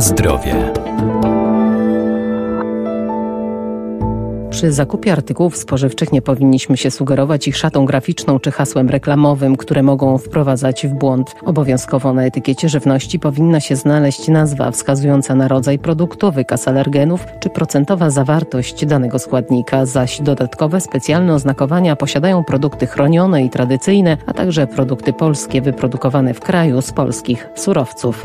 Zdrowie. Przy zakupie artykułów spożywczych nie powinniśmy się sugerować ich szatą graficzną czy hasłem reklamowym, które mogą wprowadzać w błąd. Obowiązkowo na etykiecie żywności powinna się znaleźć nazwa wskazująca na rodzaj produktu, wykaz alergenów czy procentowa zawartość danego składnika, zaś dodatkowe specjalne oznakowania posiadają produkty chronione i tradycyjne, a także produkty polskie wyprodukowane w kraju z polskich surowców.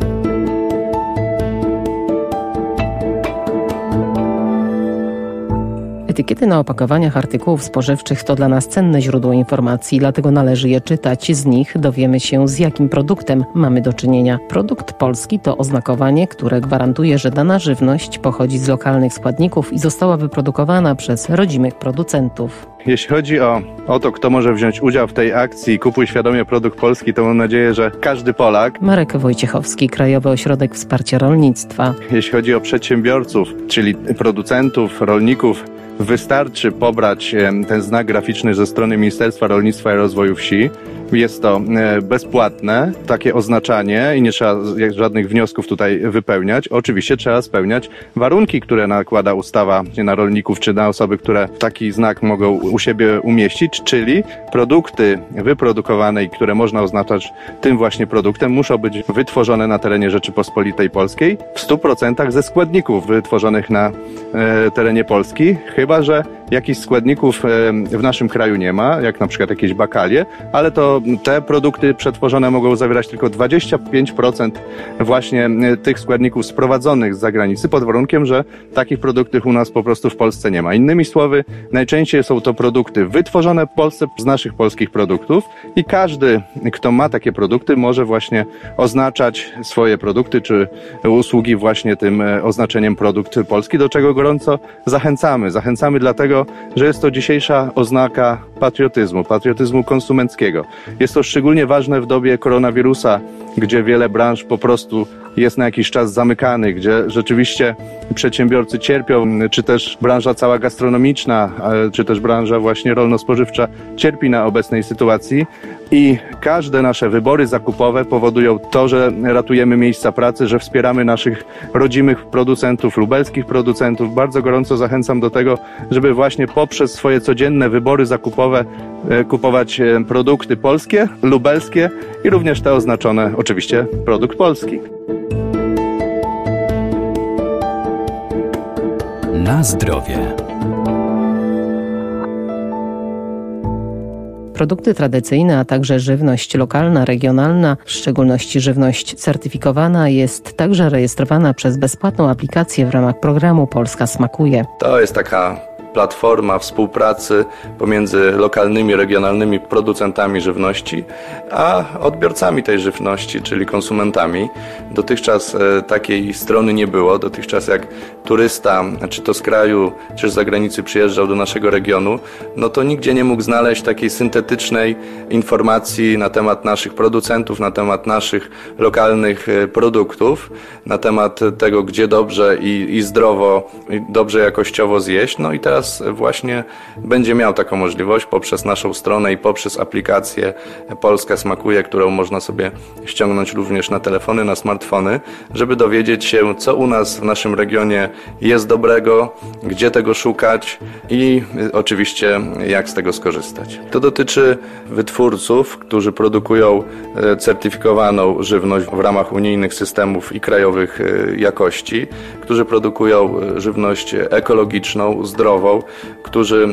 Etykiety na opakowaniach artykułów spożywczych to dla nas cenne źródło informacji, dlatego należy je czytać. Z nich dowiemy się, z jakim produktem mamy do czynienia. Produkt polski to oznakowanie, które gwarantuje, że dana żywność pochodzi z lokalnych składników i została wyprodukowana przez rodzimych producentów. Jeśli chodzi o, o to, kto może wziąć udział w tej akcji Kupuj świadomie produkt polski, to mam nadzieję, że każdy Polak. Marek Wojciechowski, Krajowy Ośrodek Wsparcia Rolnictwa. Jeśli chodzi o przedsiębiorców, czyli producentów, rolników, Wystarczy pobrać ten znak graficzny ze strony Ministerstwa Rolnictwa i Rozwoju Wsi. Jest to e, bezpłatne, takie oznaczanie i nie trzeba żadnych wniosków tutaj wypełniać. Oczywiście trzeba spełniać warunki, które nakłada ustawa na rolników czy na osoby, które taki znak mogą u siebie umieścić, czyli produkty wyprodukowane i które można oznaczać tym właśnie produktem muszą być wytworzone na terenie Rzeczypospolitej Polskiej w 100% ze składników wytworzonych na e, terenie Polski, chyba że jakichś składników w naszym kraju nie ma, jak na przykład jakieś bakalie, ale to te produkty przetworzone mogą zawierać tylko 25% właśnie tych składników sprowadzonych z zagranicy, pod warunkiem, że takich produktów u nas po prostu w Polsce nie ma. Innymi słowy, najczęściej są to produkty wytworzone w Polsce z naszych polskich produktów i każdy, kto ma takie produkty, może właśnie oznaczać swoje produkty czy usługi właśnie tym e, oznaczeniem produkt polski, do czego gorąco zachęcamy. Zachęcamy dlatego, że jest to dzisiejsza oznaka patriotyzmu, patriotyzmu konsumenckiego. Jest to szczególnie ważne w dobie koronawirusa, gdzie wiele branż po prostu jest na jakiś czas zamykany, gdzie rzeczywiście przedsiębiorcy cierpią, czy też branża cała gastronomiczna, czy też branża właśnie rolno-spożywcza cierpi na obecnej sytuacji. I każde nasze wybory zakupowe powodują to, że ratujemy miejsca pracy, że wspieramy naszych rodzimych producentów, lubelskich producentów. Bardzo gorąco zachęcam do tego, żeby właśnie poprzez swoje codzienne wybory zakupowe kupować e, produkty polskie, lubelskie i również te oznaczone oczywiście produkt polski. Na zdrowie. Produkty tradycyjne, a także żywność lokalna, regionalna, w szczególności żywność certyfikowana, jest także rejestrowana przez bezpłatną aplikację w ramach programu Polska Smakuje. To jest taka platforma współpracy pomiędzy lokalnymi, regionalnymi producentami żywności, a odbiorcami tej żywności, czyli konsumentami. Dotychczas e, takiej strony nie było. Dotychczas jak turysta, czy to z kraju, czy z zagranicy przyjeżdżał do naszego regionu, no to nigdzie nie mógł znaleźć takiej syntetycznej informacji na temat naszych producentów, na temat naszych lokalnych e, produktów, na temat tego, gdzie dobrze i, i zdrowo, i dobrze jakościowo zjeść. No i teraz teraz właśnie będzie miał taką możliwość poprzez naszą stronę i poprzez aplikację Polska Smakuje, którą można sobie ściągnąć również na telefony, na smartfony, żeby dowiedzieć się, co u nas w naszym regionie jest dobrego, gdzie tego szukać i oczywiście jak z tego skorzystać. To dotyczy wytwórców, którzy produkują e, certyfikowaną żywność w ramach unijnych systemów i krajowych e, jakości, którzy produkują e, żywność ekologiczną, zdrową, którzy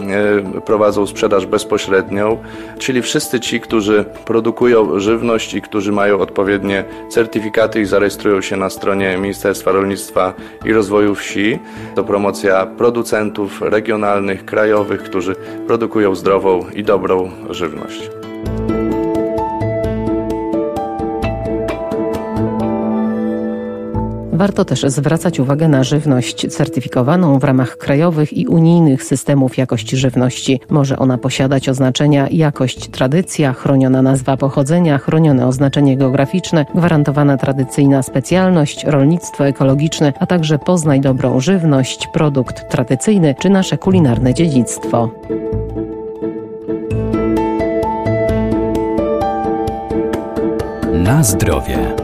e, prowadzą sprzedaż bezpośrednią, czyli wszyscy ci, którzy produkują żywność i którzy mają odpowiednie certyfikaty i zarejestrują się na stronie Ministerstwa Rolnictwa i Rozwoju Wsi. To promocja producentów regionalnych, krajowych, którzy produkują zdrową i dobrą żywność. Warto też zwracać uwagę na żywność certyfikowaną w ramach krajowych i unijnych systemów jakości żywności. Może ona posiadać oznaczenia jakość tradycja, chroniona nazwa pochodzenia, chronione oznaczenie geograficzne, gwarantowana tradycyjna specjalność, rolnictwo ekologiczne, a także poznaj dobrą żywność, produkt tradycyjny czy nasze kulinarne dziedzictwo. Na zdrowie.